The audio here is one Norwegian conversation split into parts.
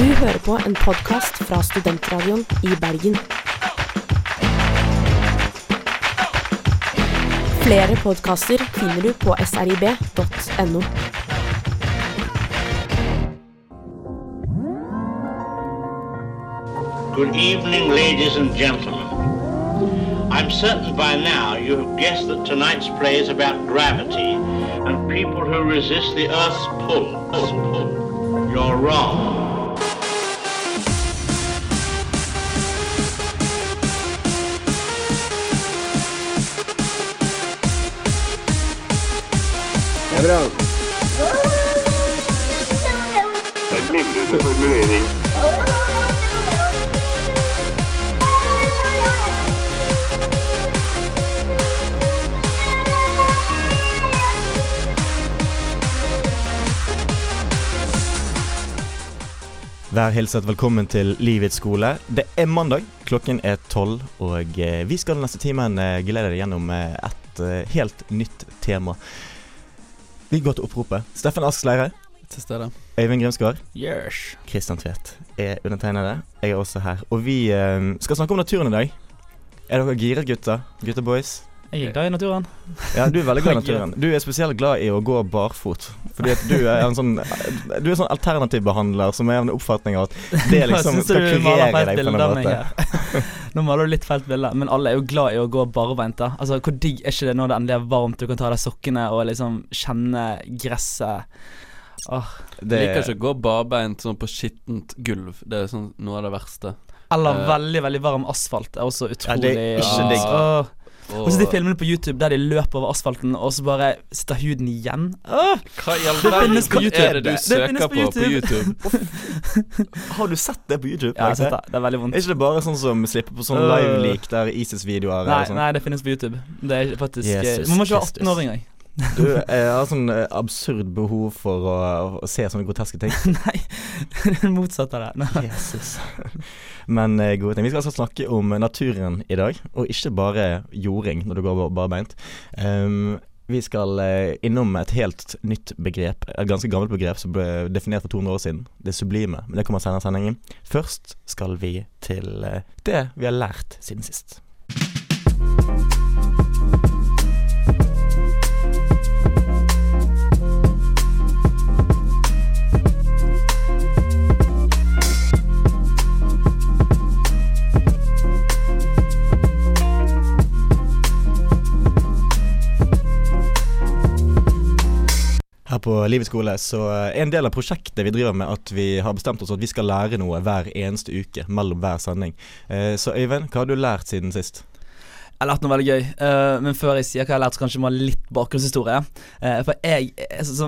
Du hører på en podkast fra Studentradioen i Bergen. Flere podkaster finner du på srib.no. Good evening, ladies and gentlemen. I'm certain by now you have guessed that tonight's play is about gravity and people who resist the Earth's pull. Earth's pull. You're wrong. Vær hilset velkommen til Livets skole. Det er mandag, klokken er tolv, og eh, vi skal den neste timen eh, glede deg gjennom eh, et helt nytt tema. Vi går til oppropet. Steffen Ask Leire, til stede. Øyvind Grimsgaard, Yes. Kristian Tvedt er undertegnede. Jeg er også her. Og vi eh, skal snakke om naturen i dag. Er dere giret, gutter? Gutter boys? Jeg er glad i naturen. Ja, du er veldig glad i naturen. Du er spesielt glad i å gå barfot. Fordi at du er en sånn Du er en sånn alternativbehandler som er av en oppfatning av at det liksom skal kurere deg på en måte. Nå maler du litt feil bilde, men alle er jo glad i å gå barbeint. Altså, Hvor digg er ikke det når det endelig er varmt, du kan ta av deg sokkene og liksom kjenne gresset. Åh. Det, Liker ikke å gå barbeint sånn på skittent gulv. Det er sånn noe av det verste. Eller uh... veldig veldig varm asfalt er også Ja, utrolig det er ikke digg. Og, så de filmene på YouTube der de løper over asfalten, og så bare sitter huden igjen. Åh, Hva i all Det verden er det du Det søker på på på YouTube? har du sett det på YouTube? ja, jeg har sett det. Det er veldig vondt. Er ikke det bare sånn som slipper på sånn Øh. live-leak der ISIS-videoer Nei, sånn? nei, det finnes på YouTube. Det er faktisk eh, Jesus Man må ikke være 18 år engang. Du jeg har sånn eh, absurd behov for å, å se sånne groteske ting. Nei, det er motsatt av det. Nei. Jesus. Men eh, gode ting. Vi skal altså snakke om naturen i dag, og ikke bare jording når du går bar- barbeint. Um, vi skal eh, innom et helt nytt begrep, et ganske gammelt begrep som ble definert for 200 år siden. Det sublime. Men det kommer senere i sendingen. Først skal vi til eh, det vi har lært siden sist. Her på Livets skole så er en del av prosjektet vi driver med at vi har bestemt oss at vi skal lære noe hver eneste uke mellom hver sending. Eh, Så Øyvind, hva har du lært siden sist? Jeg har lært noe veldig gøy, eh, men før jeg sier hva jeg har lært, så kanskje jeg må ha litt bakgrunnshistorie. Eh, for jeg,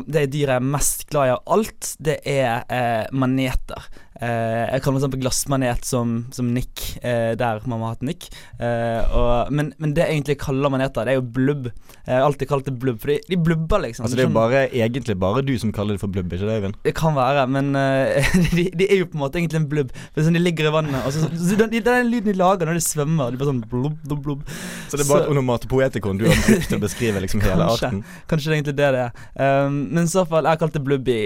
det dyret jeg er mest glad i av alt, det er eh, maneter. Eh, jeg sånn på glassmanet som, som Nick, eh, der mamma har hatt Nick. Eh, og, men, men det jeg egentlig kaller maneter, det er jo blubb. Jeg har alltid kalt det blubb, for de, de blubber, liksom. Altså Det er jo bare, egentlig bare du som kaller det for blubb, ikke det, Øyvind? det kan være, men de, de er jo på en måte egentlig en blubb. For sånn, De ligger i vannet, og så, så den, den lyden de lager når de svømmer, de bare sånn blubb, blubb, blubb. Så det er bare Så- et onomatopoetikon du har brukt til å beskrive liksom hele Kanskje. arten? Kanskje det er egentlig det det er. Um, men i så fall, jeg har kalt det blubb i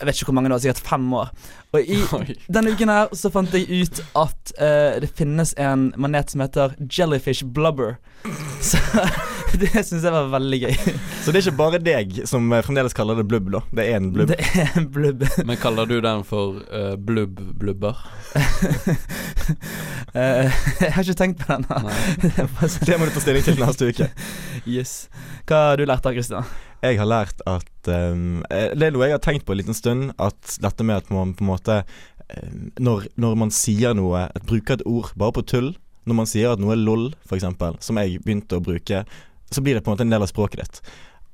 jeg vet ikke hvor mange år, sikkert fem år. Og i Oi. denne uken her så fant jeg ut at uh, det finnes en manet som heter jellyfish blubber. Så det syns jeg var veldig gøy. Så det er ikke bare deg som eh, fremdeles kaller det blubb, da? Det er en blubb? Det er en blubb. Men kaller du den for uh, blubb-blubber? uh, jeg har ikke tenkt på den. Det Det må du ta stilling til neste uke. yes. Hva har du lært da, Christian? Jeg har lært at um, Det er noe jeg har tenkt på en liten stund. At dette med at man på en måte eh, når, når man sier noe at Bruker et ord bare på tull Når man sier at noe er lol, f.eks., som jeg begynte å bruke, så blir det på en måte en del av språket ditt.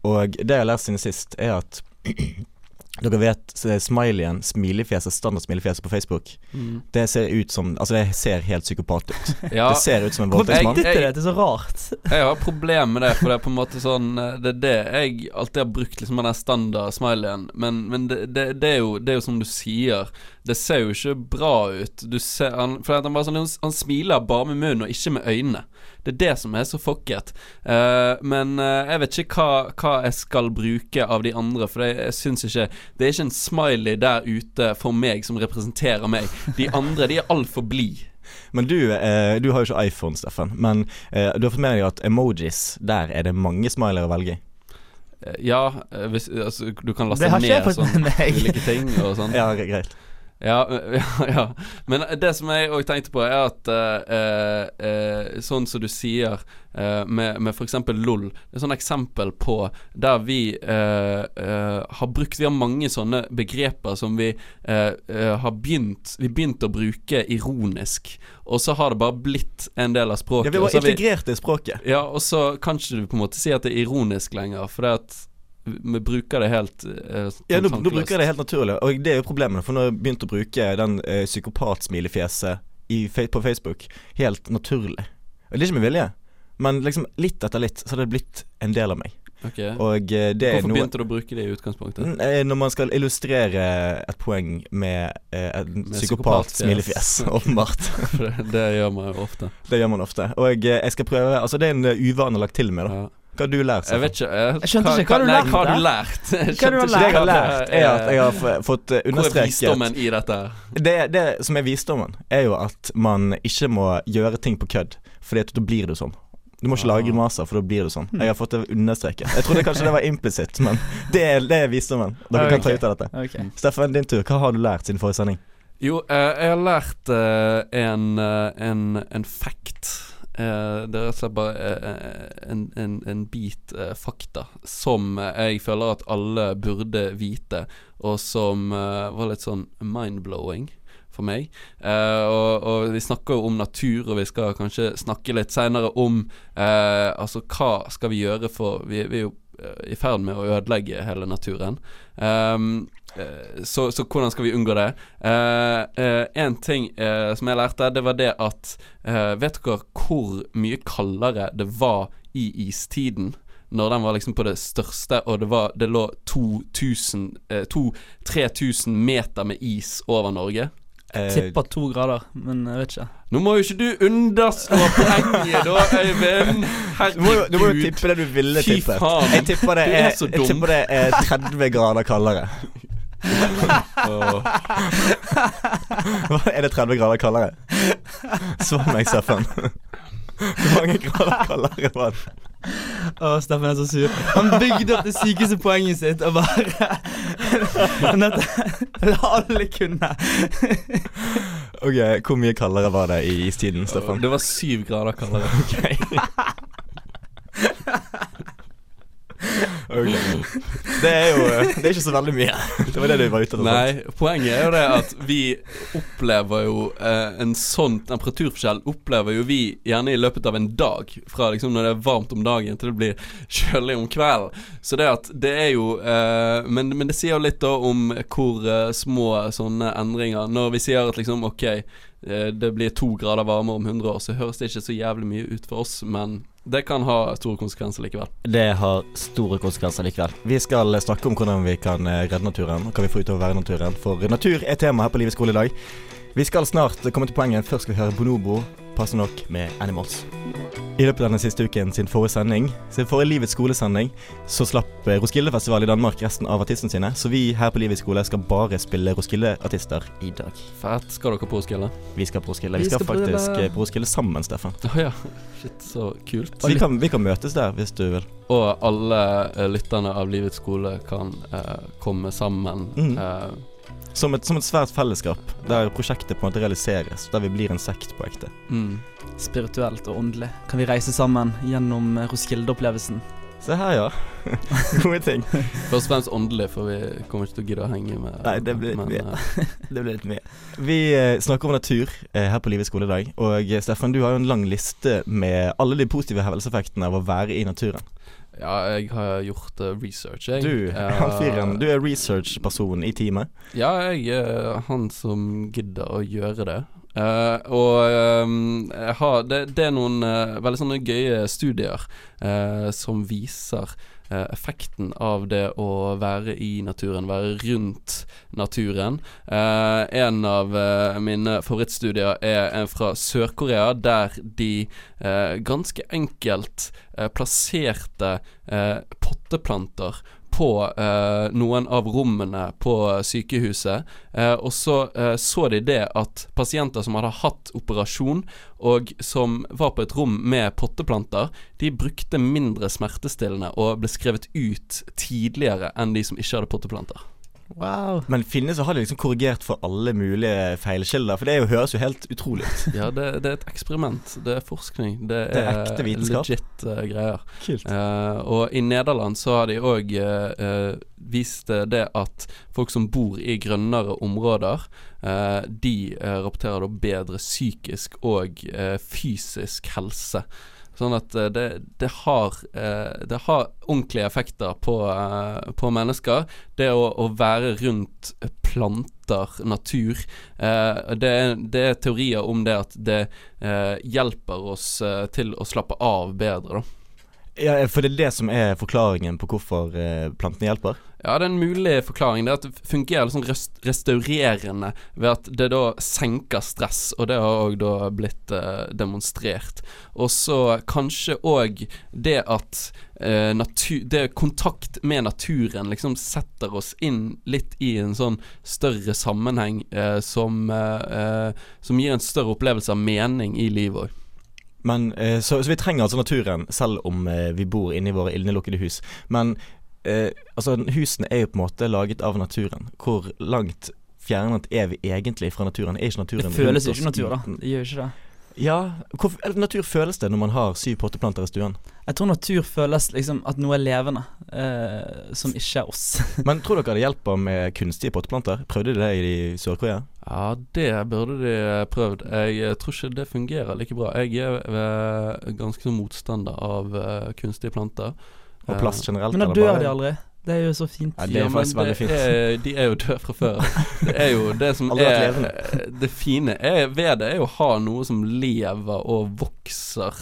Og det jeg har lært siden sist, er at Dere vet smilefjeset smileyen, smilefjeset, standardsmilefjeset på Facebook. Mm. Det ser ut som Altså, det ser helt psykopat ut. Ja, Det ser ut som en voldtektsmann. Jeg, det? Det er så rart. jeg har problem med det, for det er på en måte sånn eh, Det er det jeg alltid har brukt, liksom den standard smileyen. Men, men det, det, det, er jo, det er jo som du sier, det ser jo ikke bra ut. Du ser han, For han, bare sånn, han, han smiler bare med munnen og ikke med øynene. Det er det som er så fucket. Uh, men uh, jeg vet ikke hva, hva jeg skal bruke av de andre, for jeg, jeg syns ikke Det er ikke en smiley der ute for meg som representerer meg. De andre, de er altfor blide. Men du, eh, du har jo ikke iPhone, Steffen. Men eh, du har fått med deg at emojis, der er det mange smiler å velge i. Eh, Ja, hvis, altså, du kan laste ned sånn ulike ting og sånn. Ja, greit. Ja, ja, ja. Men det som jeg òg tenkte på, er at eh, eh, sånn som du sier eh, med, med f.eks. LOL, det er sånn eksempel på der vi har brukt Vi har mange sånne begreper som vi har begynt Vi begynte å bruke ironisk, og så har det bare blitt en del av språket. Ja, vi var integrert i språket. ja, og så kan ikke du på en måte si at det er ironisk lenger, for det at vi bruker det helt eh, Ja, nå, nå bruker jeg det helt naturlig, og det er jo problemet. For nå har jeg begynt å bruke den eh, psykopatsmilefjeset på Facebook helt naturlig. Og det er ikke med vilje, men liksom litt etter litt så har det blitt en del av meg. Ok. Og eh, det er Hvorfor noe begynte du å bruke det i utgangspunktet? Eh, Når man skal illustrere et poeng med eh, en Med psykopat-smilefjes, psykopatfjes. åpenbart. Det, det gjør man jo ofte. Det gjør man ofte. Og eh, jeg skal prøve Altså, det er en eh, uvane lagt til meg, da. Ja. Hva har du lært? Jeg vet ikke jeg, Jeg skjønte ikke, hva har du nei, Hva har du lært? Hva har du lært? Det jeg har lært, er at jeg har fått understreket Hvor er visdommen i dette? det, det som er visdommen, er jo at man ikke må gjøre ting på kødd, Fordi at da blir det sånn. Du må ikke Ah. lage grimaser, for da blir det sånn. Jeg har fått det understreket. Jeg trodde kanskje det var implisitt, men det er, det er visdommen. Dere kan ta ut av dette. Okay. Steffen, din tur. Hva har du lært siden forrige sending? Jo, eh, jeg har lært eh, en, eh, en, en fact. Eh, det er rett og slett bare uh, en, en, en bit uh, fakta som jeg føler at alle burde vite, og som var litt sånn mind-blowing for meg. Og, og vi snakker jo om natur, og vi skal kanskje snakke litt seinere om Altså hva skal vi gjøre for Vi, vi er jo i ferd med å ødelegge hele naturen. Um, så, så hvordan skal vi unngå det? Én eh, en ting eh, som jeg lærte, det var det at eh, Vet dere hvor mye kaldere det var i istiden? Når den var liksom på det største, og det, var, det lå 2000 eh, 2000-3000 meter med is over Norge. Jeg Tipper to grader, men jeg vet ikke. Nå må jo ikke du underslå poenget da, Øyvind. du må, du må jo tippe det du ville tippe. Jeg tipper det er jeg tipper det er 30 grader kaldere. Åh. Er det 30 grader kaldere? Svar meg, Steffen. Hvor mange grader kaldere var det? Å, Steffen er så sur. Han bygde opp det sykeste poenget sitt og bare Dette alle kunne. Ok, Hvor mye kaldere var det i istiden, Steffen? Det var syv grader kaldere. Ok. Det er jo Det er ikke så veldig mye. Det var det du var ute etter. Nei, poenget er jo det at vi opplever jo eh, en sånn temperaturforskjell Opplever jo vi gjerne i løpet av en dag. Fra liksom når det er varmt om dagen til det blir kjølig om kvelden. Så det at det er jo eh, men, men det sier jo litt da om hvor eh, små sånne endringer Når vi sier at liksom ok, eh, det blir to grader varmere om 100 år, så høres det ikke så jævlig mye ut for oss, men det kan ha store konsekvenser likevel. Det har store konsekvenser likevel. Vi skal snakke om hvordan vi kan eh, redde naturen, og hva vi får ut av å være naturen. For natur er tema her på Livets skole i dag. Vi skal snart komme til poenget. Først skal vi høre Bonobo, passe nok med Animals. I løpet av den siste uken sin forrige sending, sin forrige Livets skolesending, så slapp eh, Roskilde-festival i Danmark resten av artistene sine. Så vi her på Livets skole skal bare spille Roskilde-artister i dag. Fett. Skal dere på Roskilde? Vi skal på Roskilde. Vi Vi skal skal faktisk eh, på Roskilde sammen, Steffen. Å ja. Shit, så kult. Så vi kan, vi kan møtes der hvis du vil. Og alle eh, lytterne av Livets skole kan eh, komme sammen. Mm. eh, Som et, som et svært fellesskap, der prosjektet på en måte realiseres. Der vi blir en sekt på ekte. mm. Spirituelt og åndelig kan vi reise sammen gjennom eh, Roskilde-opplevelsen. Se her, ja. Gode ting. Først og fremst åndelig, for vi kommer ikke til å gidde å henge med Nei, det blir litt men, mye. eh, Det blir litt mye. Vi eh, snakker om natur her på Livets skole i dag. Og Steffen, du har jo en lang liste med alle de positive hevelseffektene av å være i naturen. Ja, jeg har gjort uh, research, jeg. Du, fyren, du er research-person i teamet. Ja, jeg er han som gidder å gjøre det. Uh, og um, har, det, det er noen uh, veldig sånne gøye studier uh, som viser effekten av det å være i naturen, være rundt naturen. Eh, en av eh, mine favorittstudier er en fra Sør-Korea, der de eh, ganske enkelt eh, plasserte eh, potteplanter på eh, noen av rommene på sykehuset. Eh, og så eh, så de det at pasienter som hadde hatt operasjon, og som var på et rom med potteplanter, de brukte mindre smertestillende og ble skrevet ut tidligere enn de som ikke hadde potteplanter. Wow. Men finnes så har de liksom korrigert for alle mulige feilkilder, for det er jo, høres jo helt utrolig ut. Ja, det, det er et eksperiment. Det er forskning. Det, Det er ekte vitenskap. legit uh, greier. Kult. Uh, og i Nederland så har de òg vist eh, det at folk som bor i grønnere områder, eh, de rapporterer da bedre psykisk og fysisk helse. Sånn at eh, det, det, har, eh, det har ordentlige effekter på, eh, på mennesker. Det å, å være rundt planter, natur. Det, det er teorier om det at det hjelper oss til å slappe av bedre, da. Ja, for det er det som er forklaringen på hvorfor plantene hjelper? Ja, det er en mulig forklaring. Det det fungerer litt sånn rest restaurerende ved at det da senker stress, og det har òg da blitt eh, demonstrert. Og så kanskje òg det at eh, natur, det kontakt med naturen liksom setter oss inn litt i en sånn større sammenheng eh, som, eh, eh, som gir en større opplevelse av mening i livet òg. Men, eh, så, så vi trenger altså naturen, selv om vi bor inne i våre innelukkede hus. Men eh, altså, husene er jo på en måte laget av naturen. Hvor langt fjernet er vi egentlig fra naturen? Er ikke naturen Det føles jo ikke natur, da. Det gjør ikke det. Ja, hvor eller natur føles det når man har syv potteplanter i stuen? Jeg tror natur føles liksom at noe er levende, eh, som ikke er oss. Men tror dere det hjelper med kunstige potteplanter? Prøvde de det i Sør-Korea? Ja, det burde de prøvd. Jeg eh, tror ikke det fungerer like bra. Jeg er eh, ganske motstander av eh, kunstige planter. Og plast generelt? Men da dør bare- de aldri. Det er jo så fint. Ja, det er faktisk veldig fint. Er, de er jo døde fra før. Det er jo det som er. Det fine er, ved det er jo å ha noe som lever og vokser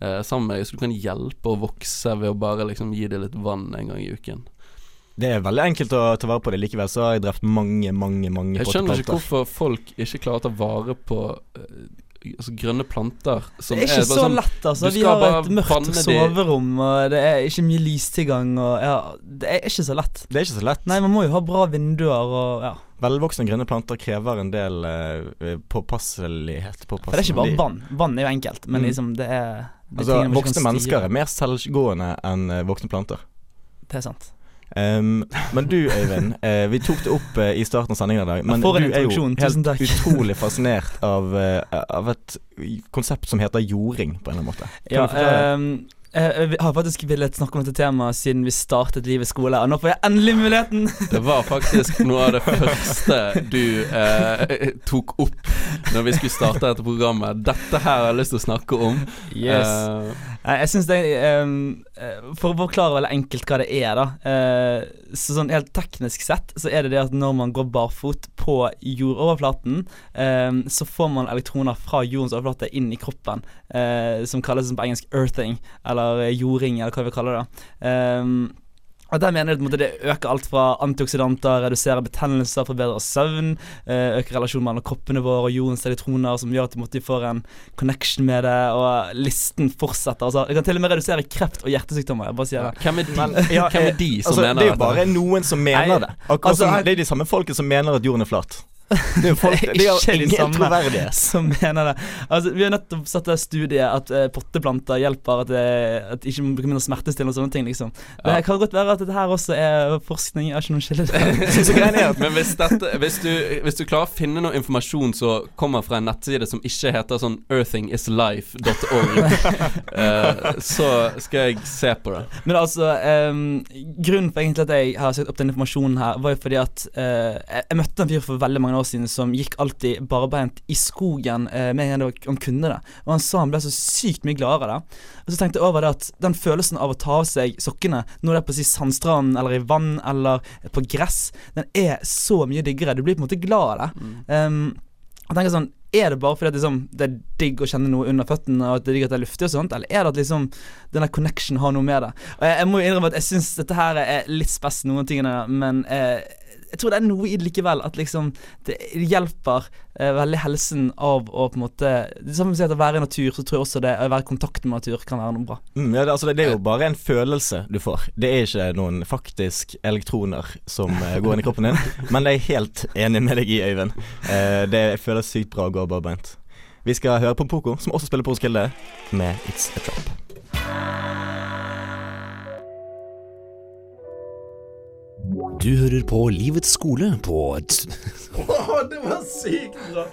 eh, sammen med deg, så du kan hjelpe å vokse ved å bare liksom gi det litt vann en gang i uken. Det er veldig enkelt å ta vare på det. Likevel så har jeg drept mange, mange mange Jeg skjønner ikke hvorfor folk ikke klarer å ta vare på eh, altså grønne planter. Som Det er ikke er, så sånn- lett, altså. Vi har et mørkt de- soverom, og det er ikke mye lystilgang, og ja Det er ikke så lett. Det er ikke så lett. Nei, man må jo ha bra vinduer og ja. Velvoksne grønne planter krever en del uh, påpasselighet. For det er ikke bare vann. Vann er jo enkelt, men Mm. liksom det er det Altså, voksne mennesker er mer selvgående enn eh, voksne planter. Det er sant. Um, men du Øyvind, uh, vi tok det opp uh, i starten av sendingen i dag. Men du er jo helt utrolig fascinert av, uh, av et konsept som heter jording, på en eller annen måte. Kan Ja, jeg jeg har faktisk villet snakke om dette temaet siden vi startet Livets skole, og nå får jeg endelig muligheten! Det var faktisk noe av det første du eh, tok opp når vi skulle starte dette programmet. Dette her har jeg lyst til å snakke om. Yes. Uh, jeg synes det eh, For å forklare veldig enkelt hva det er, da. Uh, så sånn helt teknisk sett så er det det at når man går barfot på jordoverflaten, um, så får man elektroner fra jordens overflate inn i kroppen, uh, som kalles på engelsk earthing, eller eh, jording, eller hva vi kaller det. Um, og der mener jeg at det øker alt fra antioksidanter, reduserer betennelser, forbedrer søvn, eh, øker relasjonen mellom kroppene våre og jordens elektroner, som gjør at de får en connection med det, og listen fortsetter. Altså, det kan til og med redusere kreft og hjertesykdommer. Jeg bare sier det. hvem er de, Men, ja, hvem er de som altså, mener det er jo bare noen som mener Nei, det. Akkurat altså, som Det er de samme folket som mener at jorden er flat. Det er jo folk, Det er de ikke de ingen samme. troverdighet. som mener det. Altså, vi har nettopp satt det studiet at uh, potteplanter hjelper at, uh, at ikke man bruker mindre smertestillende og sånne ting. liksom Det Ja. kan godt være at dette her også er forskning. Jeg har ikke noen kilde. Er Men hvis, dette, hvis, du, hvis du klarer å finne noe informasjon som kommer fra en nettside som ikke heter sånn earthingislife.org, uh, så skal jeg se på det. Men altså, um, grunnen for egentlig at jeg har søkt opp den informasjonen her, var jo fordi at uh, jeg, jeg møtte en fyr for veldig mange år siden som gikk alltid barbeint i skogen eh, med en gang han kunne det. Og han sa han ble så sykt mye gladere av det. Og så tenkte jeg over det at den følelsen av å ta av seg sokkene når det er på si sandstranden eller i vann eller på gress, den er så mye diggere. Du blir på en måte glad av det. Um, jeg tenker sånn Er det bare fordi at liksom, det er digg å kjenne noe under føttene, og at det er digg at det er luftig og sånt, eller er det at liksom den der connection har noe med det? Og jeg, jeg må jo innrømme at jeg syns dette her er litt spess, noen tingene, men eh, jeg tror det er noe i det likevel. At liksom det hjelper eh, veldig helsen av å på en måte Det samme som å være i natur, så tror jeg også det å være i kontakt med natur kan være noe bra. Mm, ja, det, altså, det, det er jo bare en følelse du får. Det er ikke noen faktisk elektroner som eh, går inn i kroppen din. Men jeg er helt enig med deg i, Øyvind. Eh, det føles sykt bra å gå barbeint. Vi skal høre på Poco, som også spiller på Roskilde, med It's a Trap. Du hører på Livets skole på t- det var sykt bra!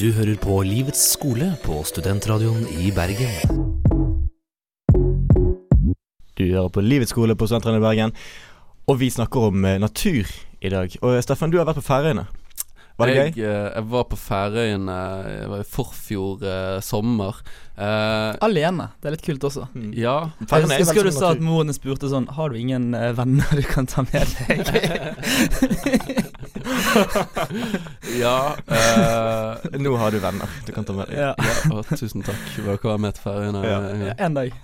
Du hører på Livets skole på Studentradioen i Bergen. Du hører på Livets skole på Studentradioen i Bergen, og vi snakker om eh, natur i dag. Og Steffen, du har vært på Færøyene. Var det jeg, gøy? eh, jeg var på Færøyene i forfjor eh, sommer. Eh, Alene. Det er litt kult også. ja. Jeg Færøyene jeg husker du sa at moren spurte sånn Har du ingen eh, venner du kan ta med deg? ja eh, Nå har du venner du kan ta med deg. ja. ja å, tusen takk dere var med til Færøyene. Ja. en. En dag.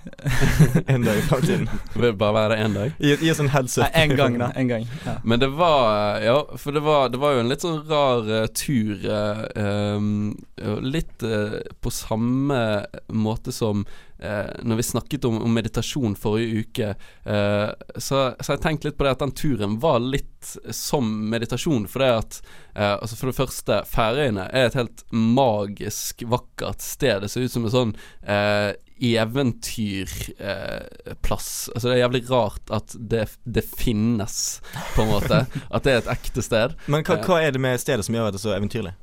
En dag i framtiden. Vil bare være det én dag? Gi, gi oss en heads Nei, up. en gang, da. En gang. Ja. Men det var Ja, for det var, det var jo en litt sånn rar uh, tur. Uh, um, litt uh, på samme måte som eh, når vi snakket om, om meditasjon forrige uke, eh, så, så jeg tenkt litt på det at den turen var litt som meditasjon. For det at eh, Altså For det første, Færøyene er et helt magisk vakkert sted. Det ser ut som en sånn eh, eventyrplass. altså Det er jævlig rart at det, det finnes, på en måte. At det er et ekte sted. Men hva, hva er det med stedet som gjør det så eventyrlig?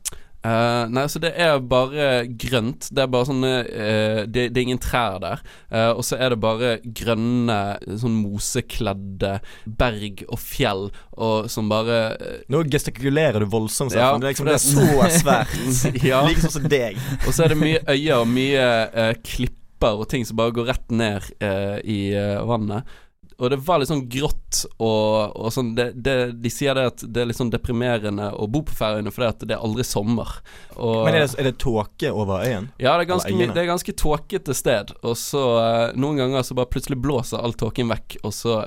Eh, nei, så det er bare grønt. Det er bare sånne uh, det, det er ingen trær der. Uh, og så er det bare grønne, sånn mosekledde berg og fjell og som bare Nå gestikulerer du voldsomt, Ja, det, liksom, det er så svært. Ja. Like sånn som deg. Og så er det mye øyer og mye klipper og ting som bare går rett ned i vannet. Og det var litt sånn grått og, og sånn det, det, De sier det at det er litt sånn deprimerende å bo på Færøyene fordi at det er aldri sommer. Og, Men er det, er det tåke over øyen? ja, det er ganske, det er ganske tåkete sted. Og så eh, noen ganger så bare plutselig blåser all tåken vekk, og så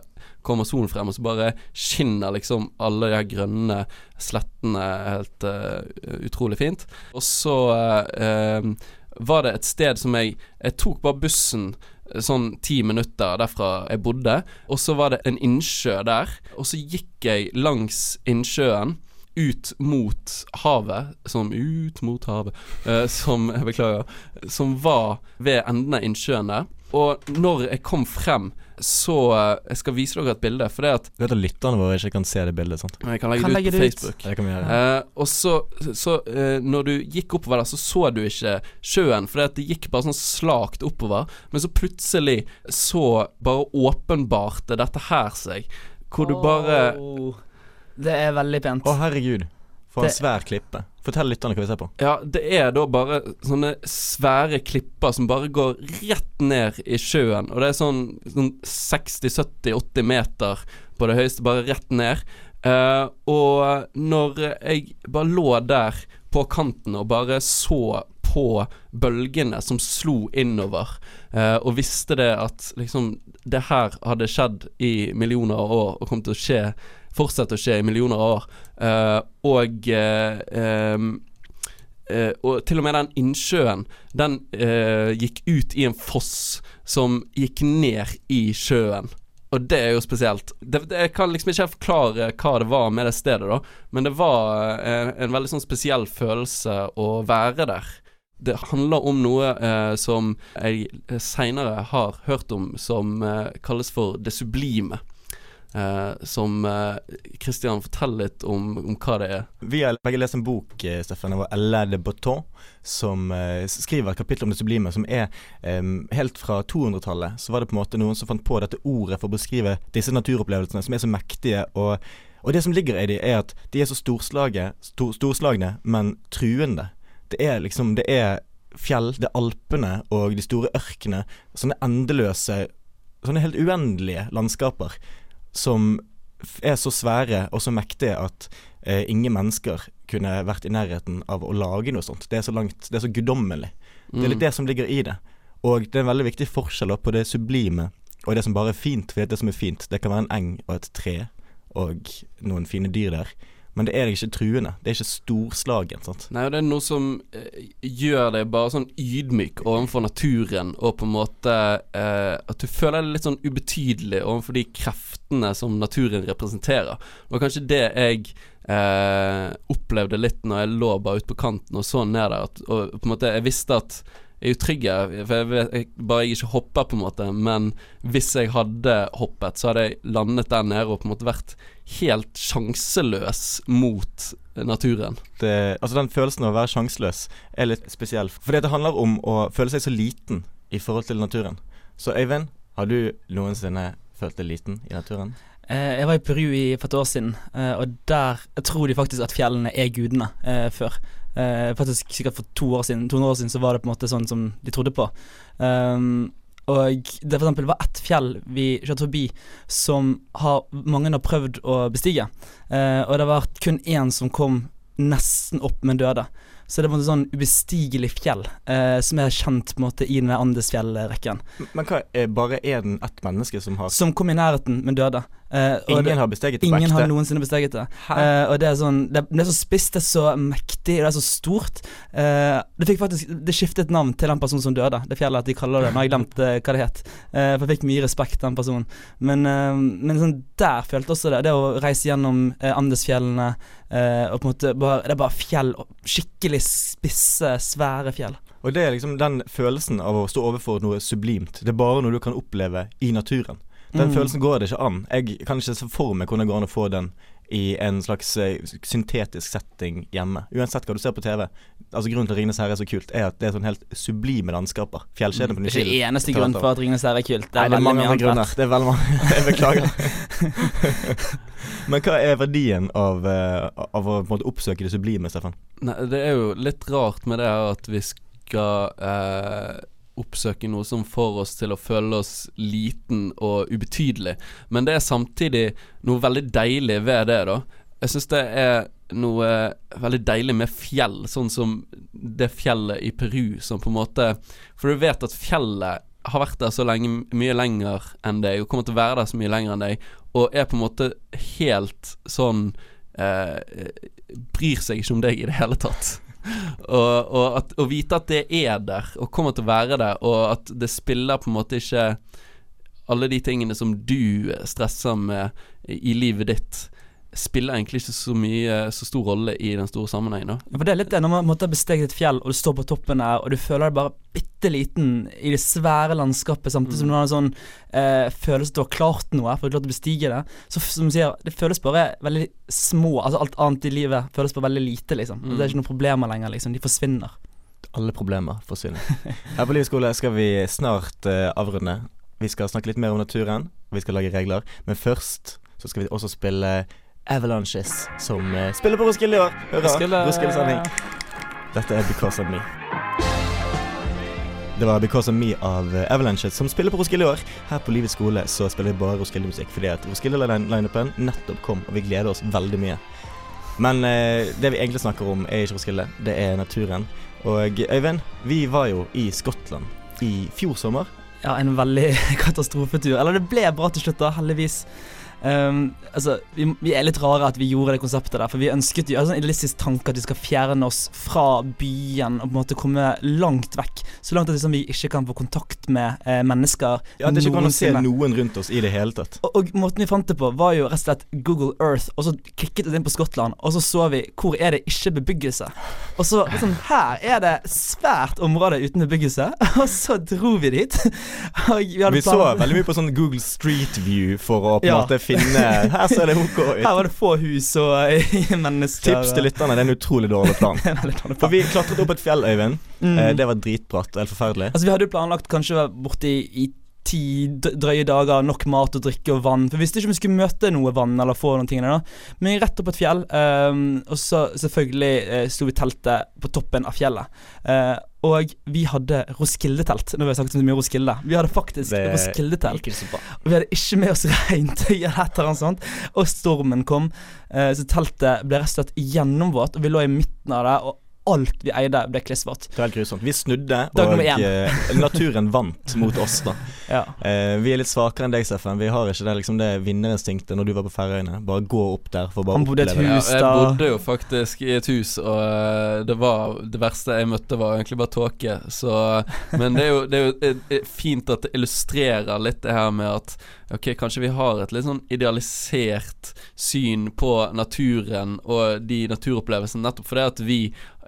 kommer solen frem, og så bare skinner liksom alle de her grønne slettene helt uh, utrolig fint. Og så eh, var det et sted som jeg Jeg tok bare bussen sånn ti minutter derfra jeg bodde, og så var det en innsjø der, og så gikk jeg langs innsjøen ut mot havet, som ut mot havet, eh, som Jeg beklager. Som var ved enden av innsjøen der. Og når jeg kom frem, så eh, Jeg skal vise dere et bilde, for det at Du vet at lytterne våre ikke kan se det bildet, sant? Jeg kan legge Kan det legge ut på det ut. Facebook. Det kan vi gjøre. Eh, og så, så uh, når du gikk oppover der, så så du ikke sjøen, for det gikk bare sånn slakt oppover. Men så plutselig så bare åpenbarte dette her seg, hvor du bare Det er veldig pent. Å, herregud. For en Det- svær klippe. Fortell lytterne hva vi ser på. Ja, det er da bare sånne svære klipper som bare går rett ned i sjøen. Og det er sånn, sånn 60-70-80 meter på det høyeste, bare rett ned. Uh, og når jeg bare lå der på kanten og bare så på bølgene som slo innover, eh, og visste det at liksom det her hadde skjedd i millioner av år og kom til å skje fortsette å skje i millioner av år. Eh, og Uh, Og til og med den innsjøen, den uh, gikk ut i en foss som gikk ned i sjøen. Og det er jo spesielt. Det, det, jeg kan liksom ikke forklare hva det var med det stedet, da, men det var eh, en veldig sånn spesiell følelse å være der. Det handler om noe uh, som jeg seinere har hørt om som kalles for det sublime. Eh, som Kristian forteller litt om, om hva det er. Vi har begge lest en bok, Stefan, Steffen, av Alain de Botton, som eh, skriver et kapittel om det sublime, som er em, Helt fra 200-tallet så var det på en måte noen som fant på dette ordet for å beskrive disse naturopplevelsene, som er så mektige. og og det som ligger i de er at de er så storslage, stor, storslagne, men truende. Det er liksom Det er fjell, det er Alpene og de store ørkene. Sånne endeløse Sånne helt uendelige landskaper som er så svære og så mektige at eh, ingen mennesker kunne vært i nærheten av å lage noe sånt. Det er så langt, det er så guddommelig. Det er litt det som ligger i det. Og det er en veldig viktig forskjell på det sublime og det som bare er fint. For det som er fint, det kan være en eng og et tre og noen fine dyr der. Men det er ikke truende. Det er ikke storslagen. sant? Nei, og det er noe som eh, gjør deg bare sånn ydmyk overfor naturen, og på en måte eh, At du føler deg litt sånn ubetydelig overfor de kreftene som naturen representerer. Det var kanskje det jeg eh, opplevde litt når jeg lå bare ute på kanten og så ned der. At, og på en måte Jeg visste at er jo trygge, for jeg vet jeg, bare jeg ikke hopper, på en måte. Men hvis jeg hadde hoppet, så hadde jeg landet der nede og på en måte vært helt sjanseløs mot naturen. Det, altså Den følelsen av å være sjanseløs er litt spesiell. For det handler om å føle seg så liten i forhold til naturen. Så Øyvind, har du noensinne følt deg liten i naturen? Eh, jeg var i Peru i, for et år siden, eh, og der tror de faktisk at fjellene er gudene eh, før. Eh, faktisk Sikkert for to år siden 200 år siden så var det på en måte sånn som de trodde på. Um, og det for var ett fjell vi kjørte forbi som har, mange har prøvd å bestige. Eh, og det var kun én som kom nesten opp, men døde. Så det var et sånn ubestigelig fjell eh, som er kjent på en måte i den Andesfjellrekken. Men hva er bare er den ett menneske som har Som kom i nærheten, men døde. Og Ingen det, har besteget det ingen har noensinne besteget det. Eh, og det er sånn det, det er så spisst, det er så mektig, det er så stort. Uh, det fikk faktisk Det skiftet navn til den personen som døde, det fjellet at de kaller det. Nå har jeg glemt hva det het. For jeg fikk mye respekt, den personen. Men, men sånn der følte også det. Det å reise gjennom Andesfjellene og på en måte bare Det er bare fjell. Skikkelig spisse, svære fjell. Og det er liksom den følelsen av å stå overfor noe sublimt. Det er bare noe du kan oppleve i naturen. Den Mm. følelsen går det ikke an. Jeg kan ikke se for meg hvordan det går an å få den i en slags eh, syntetisk setting hjemme. Uansett hva du ser på TV. Altså Grunnen til at 'Ringenes herre' er så kult, er at det er sånn helt sublime landskaper. Fjellkjeden på Det er eneste grunnen grunn for at Ringenes herre er kult. Det er, Nei, det er mange andre grunner. Det er veldig mange Jeg beklager. Men hva er verdien av, eh, av å på en måte oppsøke det sublime, Stefan? Nei, det er jo litt rart med det her at vi skal eh, oppsøke noe som får oss til å føle oss liten og ubetydelig. Men det er samtidig noe veldig deilig ved det, da. Jeg syns det er noe veldig deilig med fjell, sånn som det fjellet i Peru som på en måte For du vet at fjellet har vært der så lenge, mye lenger enn deg, og kommer til å være der så mye lenger enn deg, og er på en måte helt sånn eh, Bryr seg ikke om deg i det hele tatt. Og, og at, å vite at det er der, og kommer til å være der, og at det spiller på en måte ikke alle de tingene som du stresser med i livet ditt, spiller egentlig ikke så mye Så stor rolle i den store sammenhengen. da Ja, for det er litt det når man måtte ha besteget et fjell, og du står på toppen der, og du føler deg bare bitte liten i det svære landskapet, samtidig som du har en sånn eh, følelse at du har klart noe, for du har klart å bestige det. Så som du sier, det føles bare veldig små. Altså alt annet i livet føles bare veldig lite, liksom. Mm. Det er ikke noen problemer lenger, liksom. De forsvinner. Alle problemer forsvinner. Her på Livskole skal vi snart eh, avrunde. Vi skal snakke litt mer om naturen, og vi skal lage regler. Men først så skal vi også spille Avalanches, som eh, spiller på Roskilde i år. Hurra! Roskilde. Roskilde-sending. Dette er Because of Me. Det var Because of Me av eh, Avalanches som spiller på Roskilde i år. Her på Livets skole så spiller vi bare Roskilde-musikk fordi at Roskilde-lineupen nettopp kom, og vi gleder oss veldig mye. Men eh, det vi egentlig snakker om, er ikke Roskilde, det er naturen. Og Øyvind, vi var jo i Skottland i fjor sommer. Ja, en veldig katastrofetur. Eller det ble bra til slutt, da, heldigvis. Um, altså, vi, vi er litt rare at vi gjorde det konseptet der, for vi ønsket jo en sånn idealistisk tanke at vi skal fjerne oss fra byen og på en måte komme langt vekk. Så langt at liksom, vi ikke kan få kontakt med eh, mennesker. Ja, Det er ikke kan å se noen rundt oss i det hele tatt. Og, og måten vi fant det på, var jo rett og slett Google Earth, og så klikket vi inn på Skottland, og så så vi hvor er det ikke bebyggelse. Og så sånn, Her er det svært område uten bebyggelse, og så dro vi dit. Og vi, Vi så veldig mye på sånn Google Street View for å på en Ja. måte finne Her ser det OK ut. Her var det få hus og eh, mennesker. Tips til lytterne, det er en utrolig dårlig plan. For vi klatret opp et fjell, Øyvind. Mm. Eh, Det var dritbratt og helt forferdelig. Altså Vi hadde jo planlagt kanskje borte i, ti drøye dager, nok mat og drikke og vann. For vi visste ikke om vi skulle møte noe vann eller få noen ting der. Men rett opp et fjell, um, og så selvfølgelig uh, sto vi teltet på toppen av fjellet. Eh, Og vi hadde Roskilde-telt. Nå har vi sagt så mye Roskilde. Vi hadde faktisk Det Roskilde-telt. Og vi hadde ikke med oss regntøy eller et eller annet sånt. Og stormen kom, eh, så teltet ble rett og slett gjennomvåt, og vi lå i midten av det, og alt vi eide, ble klissvått. Det var helt grusomt. Vi snudde, og eh, naturen vant mot oss, da. Ja. Eh, vi er litt svakere enn deg, Steffen. Vi har ikke det, liksom, det vinnerinstinktet når du var på Færøyene. Bare gå opp der for å bare Han bodde i et oppleve det. Ja, jeg bodde jo faktisk i et hus, og eh, det var Det verste jeg møtte, var egentlig bare tåke. Men det er jo, det er jo eh, fint at det illustrerer litt det her med at Ok, kanskje vi har et litt sånn idealisert syn på naturen og de naturopplevelsene, nettopp fordi at vi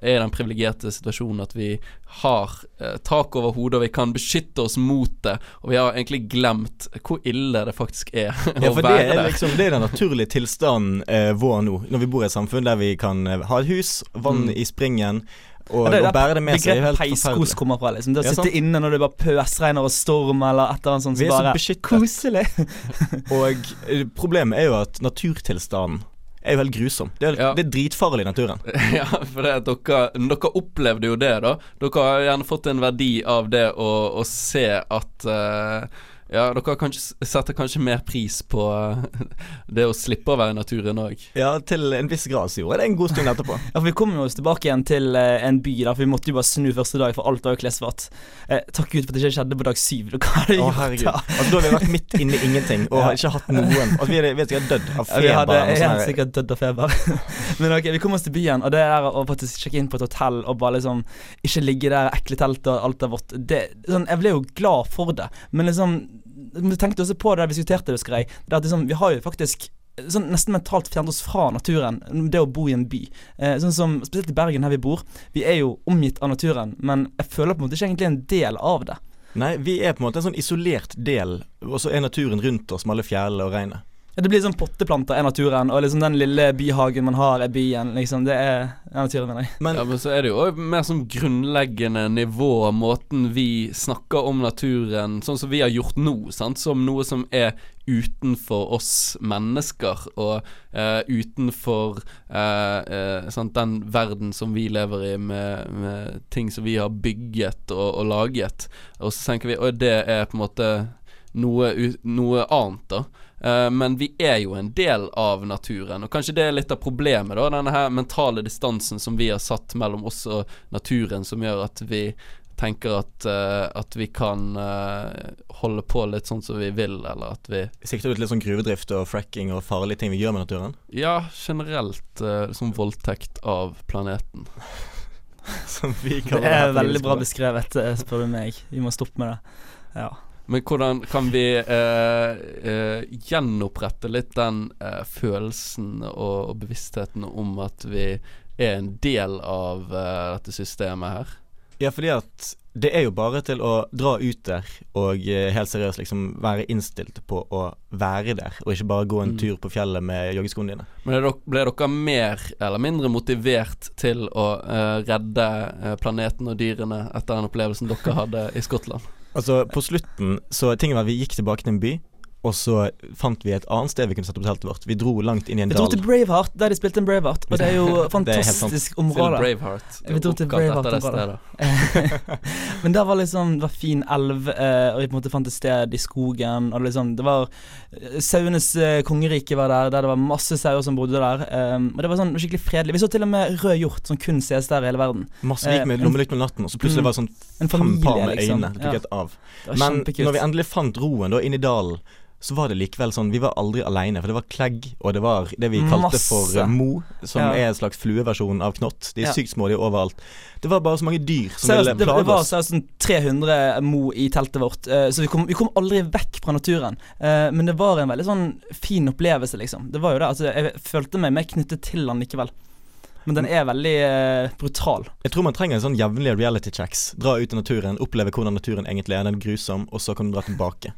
er i den privilegerte situasjonen at vi har eh, tak over hodet, og vi kan beskytte oss mot det. Og vi har egentlig glemt hvor ille det faktisk er Ja, å for det være er der. liksom Det er den naturlige tilstanden eh, vår nå, når vi bor i et samfunn der vi kan eh, ha et hus, vann Mm. i springen, og, Ja, det er og bære det med seg. Det er begrepet helt peiskos kommer fra. liksom Det å Ja, sitte inne når det bare pøsregner og storm eller et eller annet sånt. Vi er så bare beskyttet. Koselig. Og eh, problemet er jo at naturtilstanden er jo helt grusom. Det er, Ja. det er dritfarlig i naturen. Ja, for det dere, dere opplevde jo det, da. Dere har gjerne fått en verdi av det å, å se at eh, Ja, dere har kanskje, setter kanskje mer pris på eh, det å slippe å være i naturen òg. Ja, til en viss grad så gjorde jeg det en god stund etterpå. Ja, for Vi kom jo oss tilbake igjen til eh, en by, da, for vi måtte jo bare snu første dag, for alt var jo klesvått. Eh, takk Gud for at det ikke skjedde på dag syv. Hva har det gjort herregud. da? Altså, da har vi vært midt inne i ingenting og har ikke hatt noen Altså, vi er, vi er sikkert dødd av Ja, feber. vi hadde sånn helt sikkert dødd av feber. Men ok, vi kom oss til byen, og det er å faktisk sjekke inn på et hotell og bare liksom ikke ligge der ekle telt og alt er vått det, sånn, Jeg ble jo glad for det, men liksom Vi tenkte også på det da vi diskuterte det, Skrei. Det at liksom, vi har jo faktisk Sånn nesten mentalt fjernet oss fra naturen, det å bo i en by. Eh, sånn som Spesielt i Bergen, her vi bor. Vi er jo omgitt av naturen, men jeg føler på en måte ikke egentlig en del av det. Nei, vi er på en måte en sånn isolert del, og så er naturen rundt oss med alle fjellene og regnet. Det blir sånn potteplanter er naturen, og liksom den lille byhagen man har er byen. Liksom, det er, naturen, mener jeg. Men Ja, men så er det jo mer sånn grunnleggende nivå, måten vi snakker om naturen sånn som vi har gjort nå, sant? som noe som er utenfor oss mennesker, og eh, utenfor eh, eh, sant? den verden som vi lever i, med, med ting som vi har bygget og, og laget. Og så tenker vi at det er på en måte noe, noe annet, da. Eh, men vi er jo en del av naturen, og kanskje det er litt av problemet, da. Denne her mentale distansen som vi har satt mellom oss og naturen, som gjør at vi tenker at, uh, at vi kan uh, holde på litt sånn som vi vil, eller at vi sikter ut litt sånn gruvedrift og fracking og farlige ting vi gjør med naturen. Ja, generelt uh, som voldtekt av planeten. Som vi Det kaller her er veldig bra beskrevet, spør du meg. Vi må stoppe med det. Ja. Men hvordan kan vi eh, eh, gjenopprette litt den eh, følelsen og, og bevisstheten om at vi er en del av eh, dette systemet her? Ja, fordi at det er jo bare til å dra ut der og eh, helt seriøst liksom være innstilt på å være der, og ikke bare gå en Mm. tur på fjellet med joggeskoene dine. Men dere, ble dere mer eller mindre motivert til å eh, redde planeten og dyrene etter den opplevelsen dere hadde i Skottland? Altså, på slutten så Tingen var at vi gikk tilbake til en by, og så fant vi et annet sted vi kunne sette opp teltet vårt. Vi dro langt inn i en dal. Vi dro til Braveheart, der de spilte en Braveheart, og det er jo fantastisk er område. Vi dro til Braveheart-området. stedet. Men der var liksom Det var fin elv, eh, og vi på en måte fant et sted i skogen. Og liksom Det var eh, Sauenes eh, kongerike var der, der det var masse sauer som bodde der. Og det var sånn skikkelig fredelig. Vi så til og med rød hjort, som kun ses der i hele verden. Masse gikk med lommelykt om natten, og så plutselig Mm. var det sånn En fem par med liksom. øyne. Det tok helt av. det Men kjempekult. når vi endelig fant roen da inn i dalen, så var det likevel sånn Vi var aldri aleine, for det var klegg, og det var det vi kalte Masse. for eh, mo, som Ja. er en slags flueversjon av knott. De er Ja. sykt små, de er overalt. Det var bare så mange dyr som Seriøst, ville oss det var seriøst sånn 300 mo i teltet vårt, eh, så vi kom, vi kom aldri vekk fra naturen. Eh, men det var en veldig sånn fin opplevelse, liksom. Det var jo det. Altså, jeg følte meg mer knyttet til den likevel. Men den er veldig uh, brutal. Jeg tror man trenger en sånn jevnlige reality checks. Dra ut i naturen, oppleve hvordan naturen egentlig er. Den er grusom, og så kan du dra tilbake.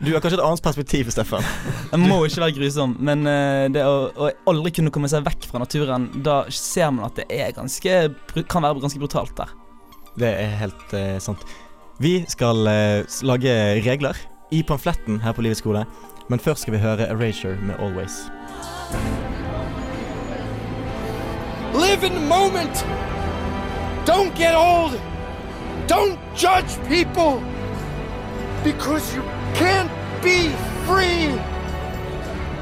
Du har kanskje et annet perspektiv, Steffen. Jeg må ikke være grusom, men eh, det å, å aldri kunne komme seg vekk fra naturen, da ser man at det er ganske kan være ganske brutalt der. Det er helt eh, sant. Vi skal eh, lage regler i pamfletten her på Livets skole, men først skal vi høre Erasure med Always. Live in the moment. Don't get old. Don't judge people because you can't be free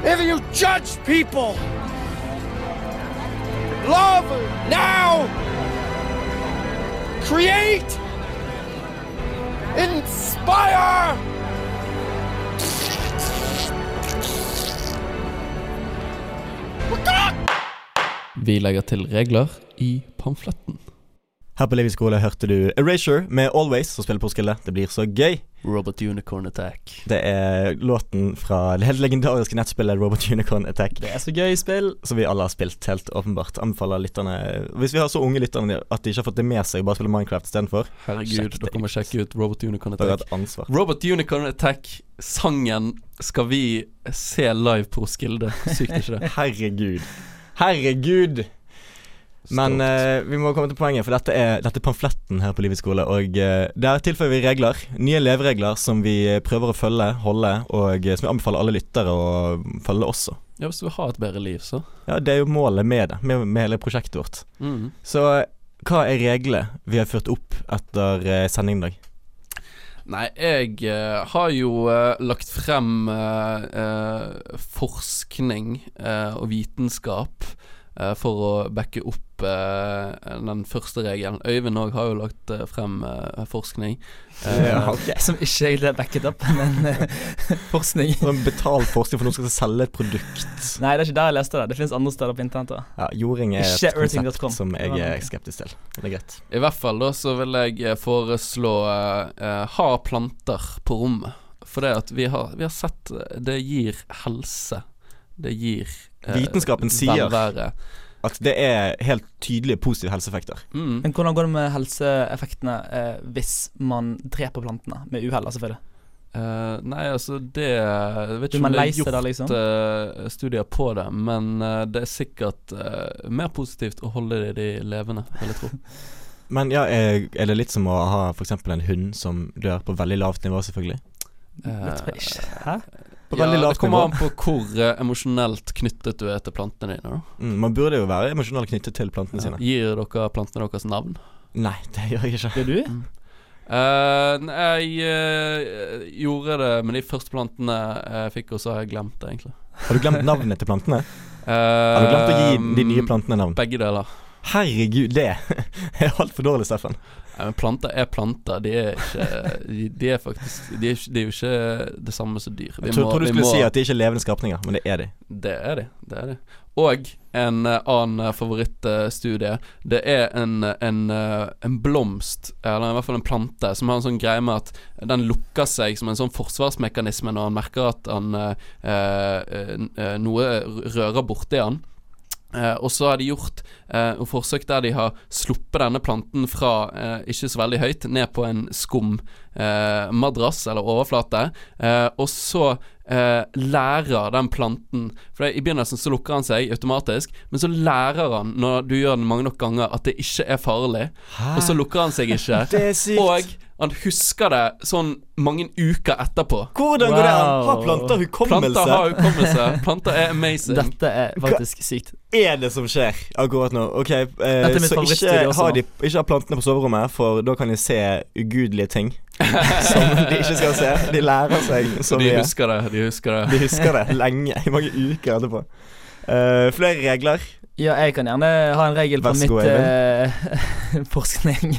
if you judge people. Love now. Create. Inspire. Vi legger til regler i pamfletten. Her på Levi skole hørte du Erasure med Always, som spiller på Skille. Det blir så gøy. Robot Unicorn Attack. Det er låten fra det helt legendariske nettspillet Robot Unicorn Attack. Det er så gøy spill. Som vi alle har spilt, helt åpenbart. Anbefaler lytterne Hvis vi har så unge lytterne at de ikke har fått det med seg, bare spiller Minecraft istedenfor, Herregud, dere må sjekke ut Robot Unicorn Attack. et ansvar. Robot Unicorn Attack, sangen skal vi se live på Roskilde. Sykt ikke det? Herregud. Herregud! Men eh, vi må komme til poenget, for dette er, dette er pamfletten her på Livets skole. Og uh, der tilføyer vi regler. Nye leveregler som vi eh, prøver å følge, holde, og som vi anbefaler alle lyttere å følge også. Ja, hvis du vil ha et bedre liv, så. Ja, Det er jo målet med det, med, med hele prosjektet vårt. Mm. Så hva er reglene vi har ført opp etter uh, sending i dag? Nei, jeg uh, har jo uh, lagt frem forskning og vitenskap for å backe opp eh, den første regelen. Øyvind òg har jo lagt eh, frem eh, forskning. Okay. Som ikke egentlig er backet opp, men eh, forskning. Sånn betalt forskning for noen som skal selge et produkt. Nei, det er ikke der jeg leste det. Det finnes andre steder på internett. Ja, Jording er et konsept som jeg er skeptisk til. Det er greit. I hvert fall da så vil jeg eh, foreslå uh, eh, ha planter på rommet. For det at vi har, vi har sett eh, det gir helse. Det gir eh, Vitenskapen sier velvære. at det er helt tydelige positive helseeffekter. Mm. Men hvordan går det med helseeffektene eh, hvis man dreper plantene? Med uhell, selvfølgelig. Eh, nei, altså det Jeg vet ikke om det er gjort det, liksom? uh, studier på det, men uh, det er sikkert eh, mer positivt å holde de levende, vil jeg tro. Men ja, er, er det litt som å ha f.eks. en hund som dør på veldig lavt nivå, selvfølgelig? Vet tror ikke- Hæ? På ja, det kommer nivå. an på hvor eh, emosjonelt knyttet du er til plantene dine. Da. Mm, man burde jo være emosjonelt knyttet til plantene sine. Gir dere plantene deres navn? Nei, det gjør jeg ikke. Gjør du? Mm. Uh, jeg uh, gjorde det med de første plantene jeg fikk, og så har jeg glemt det, egentlig. Har du glemt navnet til plantene? Uh, Har du glemt å gi de nye plantene navn? Begge deler. Herregud, det er altfor dårlig, Steffen. Nei, men planter er planter. De er ikke De, de er faktisk de er, ikke- de er jo ikke det samme som dyr. Vi Jeg tror, du vi skulle må- si at de ikke er levende skapninger, men det er de. Det er de. Det er de. Og en eh, annen eh, favorittstudie. det er en, en, eh, en blomst, eller i hvert fall en plante, som har en sånn greie med at den lukker seg som en sånn forsvarsmekanisme når han merker at han noe rører borti han. Eh, og så har de gjort eh, forsøk der de har sluppet denne planten fra eh, ikke så veldig høyt ned på en skum madrass eller overflate, eh, og så eh, lærer den planten For det, I begynnelsen så lukker han seg automatisk, men så lærer han når du gjør den mange nok ganger, at det ikke er farlig, og så lukker han seg ikke. Det er sykt. Og han husker det sånn mange uker etterpå. Hvordan går det an? Har planter hukommelse? Planter har hukommelse. Planter er amazing. Dette er faktisk sykt. er det som skjer akkurat nå? Ok, eh, Så ikke har, de, ikke ha plantene på soverommet, for da kan de se ugudelige ting som de ikke skal se. De lærer seg så de husker det. De husker det. De husker det lenge, i mange uker etterpå. Uh, flere regler. Ja, jeg kan gjerne ha en regel For mitt eh, forskning,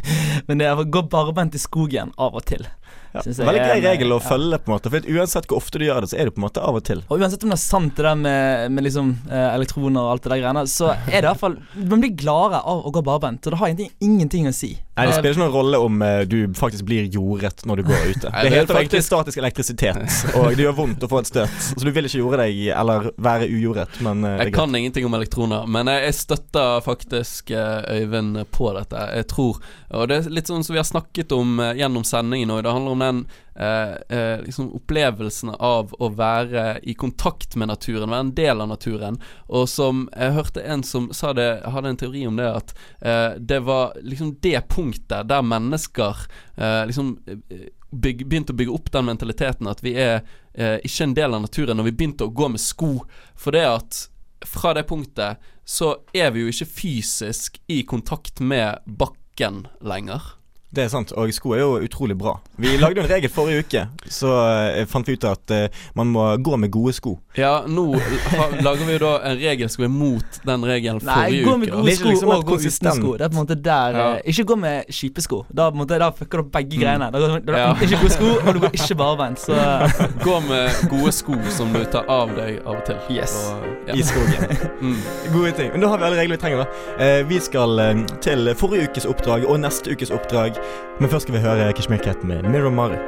men det er å gå barbent i skogen av og til. Ja, veldig grei regel å ja. følge, på en måte. For uansett hvor ofte du gjør det, så er det på en måte av og til. Og uansett om det er sant det der med, med liksom eh, elektroner og alt det der greiene, så er det i hvert fall Man blir gladere av å gå barbent, og det har egentlig ingenting å si. Nei, Det spiller ikke noen rolle om eh, du faktisk blir jordet når du går ute. Nei, Det det er heter faktisk statisk elektrisitet, og det gjør vondt å få et støt. Så du vil ikke jorde deg, eller være ujordet, men eh, Jeg kan ingenting om elektroner, men jeg, støtter faktisk eh, Øyvind på dette. Jeg tror Og det er litt sånn som vi har snakket om gjennom sendingen òg. Det handler om den eh, eh, liksom opplevelsen av å være i kontakt med naturen, være en del av naturen. Og som jeg hørte en som sa det, hadde en teori om det, at eh, det var liksom det punktet der mennesker eh, liksom eh, begynte å bygge opp den mentaliteten at vi er ikke en del av naturen når vi begynte å gå med sko. For det at fra det punktet så er vi jo ikke fysisk i kontakt med bakken lenger. Det er sant, og sko er jo utrolig bra. Vi lagde jo en regel forrige uke, så eh, fant vi ut at eh, man må gå med gode sko. Ja, nå ha, lager vi jo da en regel som er mot den regelen Nei, forrige gå med gode sko liksom og gå uten sko. Det er på en måte der Ja. eh, Ikke gå med kjipe sko. Da, på en måte, da fucker du opp begge greiene. Da, da, Ja. Ikke gode sko, og du går ikke barbeint. Så Gå med gode sko som du tar av deg av og til. Yes. Og, ja. I skogen. mm. Gode ting. Men da har vi alle regler vi trenger, da. Eh, vi skal eh, til forrige ukes oppdrag og neste ukes oppdrag. Men først skal vi høre Kashmir Cat med Mirror Mari.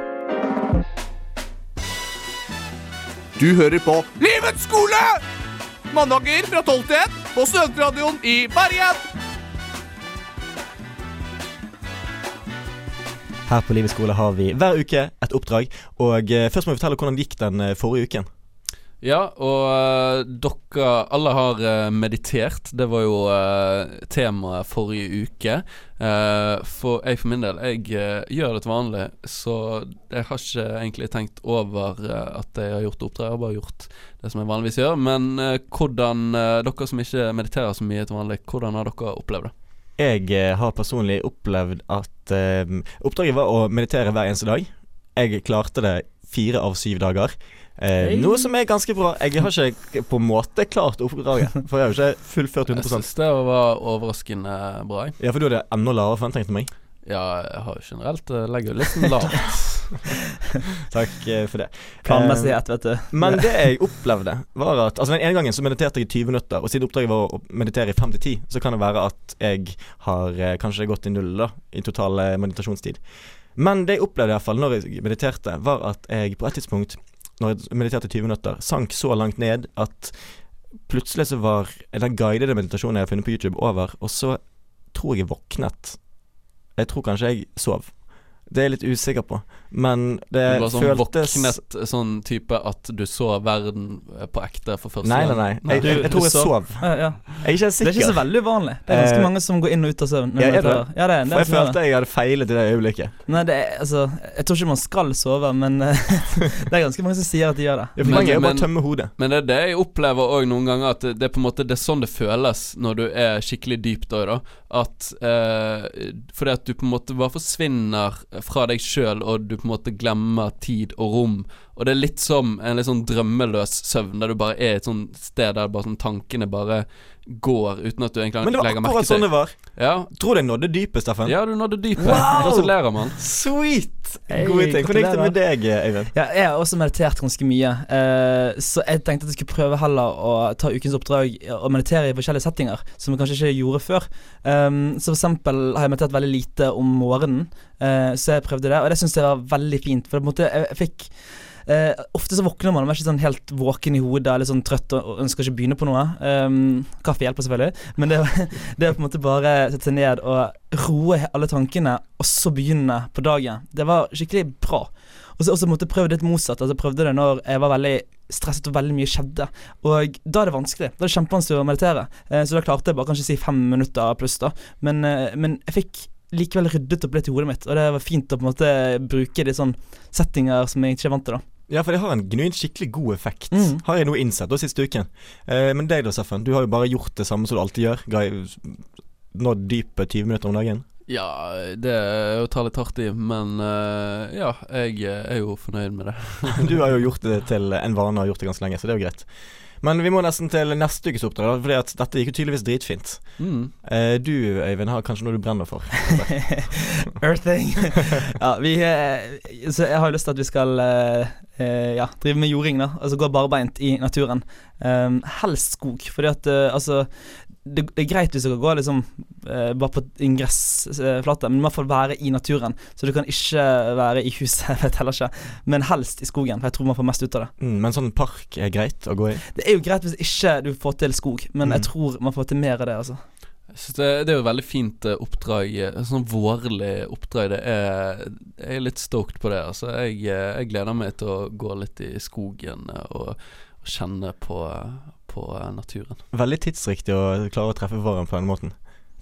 Du hører på Livets skole! Mandager fra 12 til 1 på Studentradioen i Bergen. Her på Livets skole har vi hver uke et oppdrag. Og eh, først må vi fortelle hvordan det gikk den eh, forrige uken. Ja, og eh, dere alle har eh, meditert. Det var jo uh, temaet forrige uke. Eh, for jeg for min del, jeg eh, gjør det til vanlig, så jeg har ikke egentlig tenkt over eh, at jeg har gjort oppdrag. Jeg har bare gjort det som jeg vanligvis gjør. Men eh, hvordan eh, Dere som ikke mediterer så mye til vanlig, hvordan har dere opplevd det? Jeg eh, har personlig opplevd at eh, oppdraget var å meditere hver eneste dag. Jeg klarte det fire av syv dager. Eh, Hei. Noe som er ganske bra. Jeg har ikke på en måte klart oppdraget, for jeg har jo ikke fullført Jeg 100 syns det var overraskende bra. jeg. Ja, for du hadde enda lavere forventninger til meg. Ja, jeg har jo generelt eh, legger jo litt lavt. Takk eh, for det. planmessighet, vet du. Men det jeg opplevde, var at Altså Den ene gangen så mediterte jeg i 20 minutter, og siden oppdraget var å meditere i 5 til 10, så kan det være at jeg har eh, kanskje gått i null da i total eh, meditasjonstid. Men det jeg opplevde i hvert fall når jeg mediterte, var at jeg på et tidspunkt, når jeg mediterte i 20 minutter, sank så langt ned at plutselig så var den guidede meditasjonen jeg har funnet på YouTube, over, og så tror jeg jeg våknet. Jeg tror kanskje jeg sov. Det er jeg litt usikker på, men det føltes Du var sånn føltes våknet sånn type at du så verden eh, på ekte for første Nei, nei, gang? nei. Jeg, jeg, jeg tror jeg sov. Ja, ja. Jeg er ikke sikker. Det er ikke så veldig uvanlig. Det er ganske Eh, mange som går inn og ut av søvn. ja, er det? Ja, det, er- det For jeg sånn følte jeg hadde feilet i det øyeblikket. Nei, det er, altså Jeg tror ikke man skal sove, men eh, det er ganske mange som sier at de gjør det. Ja, for Men- er bare å tømme hodet. Men det er det jeg opplever òg noen ganger, at det, det er på en måte Det er sånn det føles når du er skikkelig dypt òg, da. At eh, Fordi at du på en måte bare forsvinner fra deg sjøl, og du på en måte glemmer tid og rom. Og det er litt som en litt sånn drømmeløs søvn, der du bare er et sånt sted der bare sånn tankene bare går uten at du egentlig Men det var akkurat sånn det var. Ja, Tror du jeg nådde dypet, Steffen? ja, du nådde dypet. Wow! Gratulerer, mann. Sweet! Hey, Gode ting. Hvordan gikk det med deg, Eivind? Ja, jeg har også meditert ganske mye, Uh, så jeg tenkte at jeg skulle prøve heller å ta ukens oppdrag og meditere i forskjellige settinger, som jeg kanskje ikke gjorde før. Um, så for eksempel har jeg meditert veldig lite om morgenen, uh, så jeg prøvde det, og det syns jeg var veldig fint. For på en måte, jeg fikk eh, Ofte så våkner man og er ikke sånn helt våken i hodet eller sånn trøtt og, ønsker ikke å begynne på noe. Um, kaffe hjelper selvfølgelig, men det, det er på en måte bare sette seg ned og roe alle tankene, og så begynne på dagen, det var skikkelig bra. Og så, måtte jeg prøve det motsatt. Altså, prøvde det når jeg var veldig stresset og veldig mye skjedde. Og da er det vanskelig. Da er det kjempevanskelig å meditere. Eh, så da klarte jeg bare kanskje si fem minutter pluss, da. Men, eh, men jeg fikk likevel ryddet opp litt i hodet mitt, og det var fint å på en måte bruke de sånn settinger som jeg ikke er vant til, da. Ja, for det har en genuint skikkelig god effekt. Mm. Har jeg nå innsett da siste uken. Eh, men deg da, Steffen. Du har jo bare gjort det samme som du alltid gjør. Nådd dypet 20 minutter om dagen. Ja, det er å ta litt hardt i, men uh, ja, jeg er jo fornøyd med det. Du har jo gjort det til en vane og har gjort det ganske lenge, så det er jo greit. Men vi må nesten til neste ukes oppdrag, for dette gikk jo tydeligvis dritfint. Mm. Eh, du Øyvind har kanskje noe du brenner for? Earthing. ja, vi eh, Så jeg har jo lyst til at vi skal eh, eh, ja, driver med jording, da. Altså går barbeint i naturen. Um, helst skog, fordi at eh, altså det, det er greit hvis du kan gå liksom eh, bare på en gressflate, men i hvert fall være i naturen. Så du kan ikke være i huset, jeg vet heller ikke, men helst i skogen, for jeg tror man får mest ut av det. Mm, men sånn park er greit å gå i? Det er jo greit hvis ikke du får til skog, men Mm. jeg tror man får til mer av det, altså. Jeg det, det er jo et veldig fint eh, oppdrag. eh, Sånn vårlig oppdrag. Er, jeg er litt stoked på det. Altså, jeg, eh, jeg gleder meg til å gå litt i skogen og, og kjenne på, på naturen. Veldig tidsriktig å klare å treffe våren på den måten.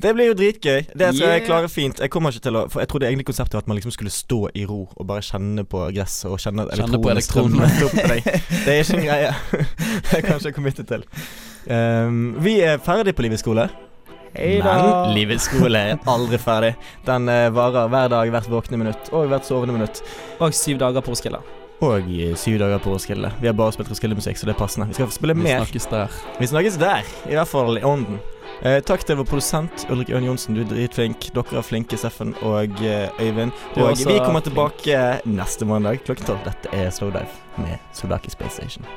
Det blir jo dritgøy. Det skal jeg Yeah. klare fint. Jeg kommer ikke til å For jeg trodde egentlig konseptet var at man liksom skulle stå i ro og bare kjenne på gresset og kjenne Kjenne på elektronene deg. Det er ikke en greie. det kanskje jeg committed til. Um, vi er ferdig på Livets skole. Hei da. Men livets skole er aldri ferdig. Den eh, varer hver dag, hvert våkne minutt og hvert sovende minutt. Og syv dager på Roskilde. Og syv dager på Roskilde. Vi har bare spilt Roskilde-musikk, så det er passende. Vi skal få spille Vi mer. snakkes der. Vi snakkes der, i hvert fall i ånden. Eh, takk til vår produsent Ulrik Ørn Johnsen, du er dritflink. Dere er flinke, Steffen og eh, Øyvind. Og vi kommer flink. tilbake neste mandag klokken tolv. Dette er Slowdive med Sodaki Space Station.